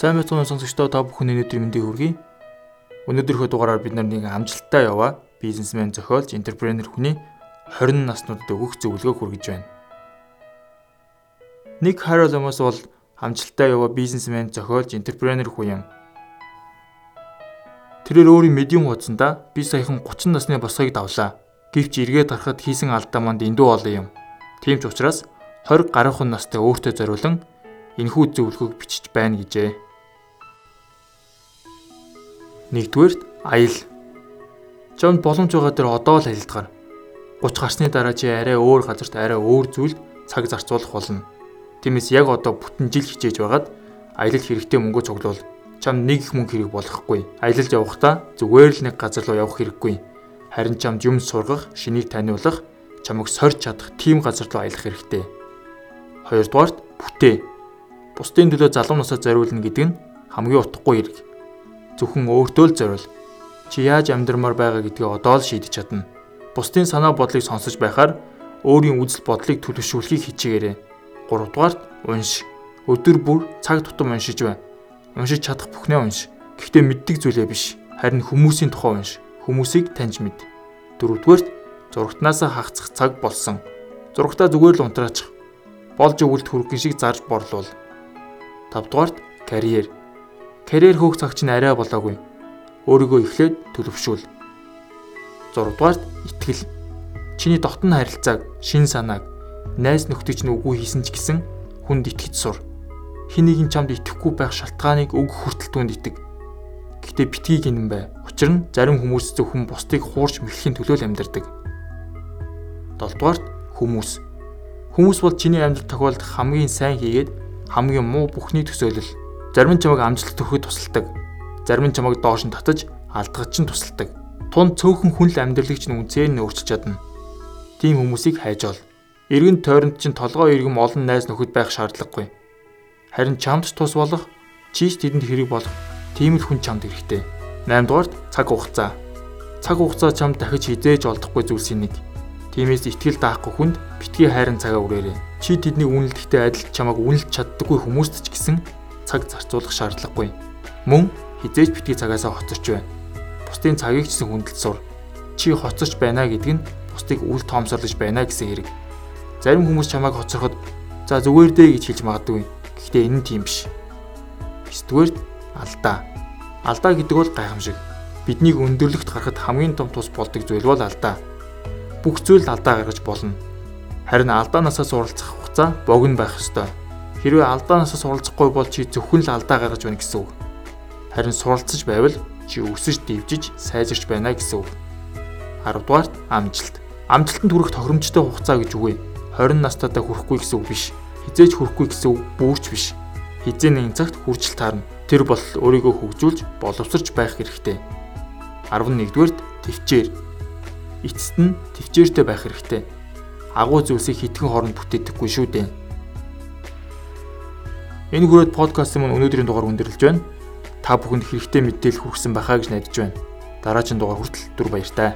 Сайн мэцэн сонсогчдоо та бүхэн өнөөдрийн мэндийг хүргэе. Өнөөдрийнхөө дугаараар бид нар нэг амжилттай яваа бизнесмен зохиолч энтерпренер хүний 20 наснуудад өгөх зөвлөгөө хүргэж байна. Ник Хароломос бол амжилттай яваа бизнесмен зохиолч энтерпренер хүн юм. Тэрээр өөрийн медиум хуудсанда би саяхан 30 насны босгыг давлаа. Гэвч эргээд харахад хийсэн алдаа манд эндүү олон юм. Тийм ч учраас 20 гаруйхан настай өөртөө зориулан энэхүү зөвлөгөөг бичиж байна гэжээ. Нэгдүгээрт аял. Чонд боломж байгаа дээр одоо л аялдгаар. 30 гарсны дараа чи арай өөр газарт арай өөр зүйлд цаг зарцуулах болно. Тиймээс яг одоо бүтэн жил хичээж байгаад аялал хэрэгтэй мөнгө цуглуул. Чам нэг их мөнгө хэрэг болохгүй. Аялалд явахдаа зүгээр л нэг газар руу явах хэрэггүй. Харин чамд юм сургах, шинийг таниулах, чамайг сорж чадах тийм газар руу аялах хэрэгтэй. Хоёрдугаарт бүтээ. Бусдын төлөө залуу насаа зориулна гэдэг нь хамгийн утгагүй хэрэг зөвхөн өөртөө л зориул. Чи яаж амьдрмаар байгаа гэдгээ одоо л шийдэж чадна. Бусдын санаа бодлыг сонсож байхаар өөрийн үзэл бодлыг төлөвшүүлэхийг хичээгээрэй. 3 дугаарт унш. Өдөр бүр цаг тутам уншиж бай. Уншиж чадах бүхнээ унш. Гэхдээ мэддэг зүйлээ биш. Харин хүмүүсийн тухай унш. Хүмүүсийг таньж мэд. 4 дугаарт зурагтнаас хагацх цаг болсон. Зурагтаа зүгээр л унтраачих. Болж өгөлт хүрхэн шиг зарж борлуул. 5 дугаарт карьер Карьер хөөх цаг чинь арай болоогүй. Өөрийгөө эхлээд төлөвшүүл. 6 дугаарт итгэл. Чиний дотн харилцааг, шин санааг, найз нөхдөж нь үгүй хийсэн ч гэсэн хүнд итгэж сур. Хин нэгэн чамд итгэхгүй байх шалтгааныг өг хүртэл түнд итэг. Гэтэ битгий гинэн бай. Учир нь зарим хүмүүс зөвхөн бусдыг хуурч мэхлэхийн төлөө л амьдардаг. 7 дугаарт хүмүүс. Хүмүүс бол чиний амьдрал тохиолдох хамгийн сайн хийгээд хамгийн муу бүхний төсөөлөл Зарим нь чамайг амжилт төрөхөд тусалдаг. Зарим нь чамайг доош нь татаж алдгаж нь тусалдаг. Тун цөөхөн хүн л амьдралыг чинь үнцээр нь өөрчилж чадна. Тийм хүмүүсийг хайж ол. Иргэн тойронд чинь толгой иргэм олон найз нөхөд байх шаардлагагүй. Харин чамд тус болох, чийч тэдэнд хэрэг болох тийм л хүн чамд хэрэгтэй. 8 дугаарт цаг хугацаа. Цаг хугацаа чамд дахиж хизээж олдохгүй зүйлсийн нэг. Тиймээс ихтгэл даахгүй хүнд битгий хайрын цагаа үрээрэй. Чи тэдний үнэлдэхтэй адил чамайг үнэлж чаддаггүй хүмүүст ч гэсэн цаг зарцуулах шаардлагагүй. Мөн хизээж битгий цагаасаа хоцорч байна. Бусдын цагийг ч хүндэлж сур. Чи хоцорч байна гэдэг нь бусдыг үл тоомсорлож байна гэсэн хэрэг. Зарим хүмүүс чамайг хоцороход за зүгээр дээ гэж хэлж магадгүй. Гэхдээ энэ нь тийм биш. 9-дүгээр алдаа. Алдаа гэдэг бол гайхамшиг. Биднийг өндөрлөгт гарахад хамгийн том тус болдог зүйл бол алдаа. Бүх зүйл алдаа гаргаж болно. Харин алдаанаасаа суралцах хугацаа богино байх ёстой. Хэрвээ алдаанаасаа суралцахгүй бол чи зөвхөн л алдаа гаргаж байна гэсэн үг. Харин суралцж байвал чи өсөж дэвжиж сайжирч байна гэсэн үг. 10 дугаарт амжилт. Амжилтанд хүрэх тохиромжтой хугацаа гэж үгүй. 20 настайдаа хүрэхгүй гэсэн үг биш. Хизээж хүрэхгүй гэсэн үг бүрч биш. Хизээ нэгэн цагт хүрчил таарна. Тэр бол өөрийгөө хөгжүүлж боловсрч байх хэрэгтэй. 11-дүгээрт төвчээр. Эцэст нь төвчээртэй байх хэрэгтэй. Агуу зүйлсийг хитгэн хооронд бүтээдэггүй шүү дээ. Энэ хүрээд подкастын мань өнөөдрийн дугаар өндөрлөж байна. Та бүхэнд хэрэгтэй мэдээлэл хүргэсэн байхаа гэж найдаж байна. Дараагийн дугаар хүртэл түр баяртай.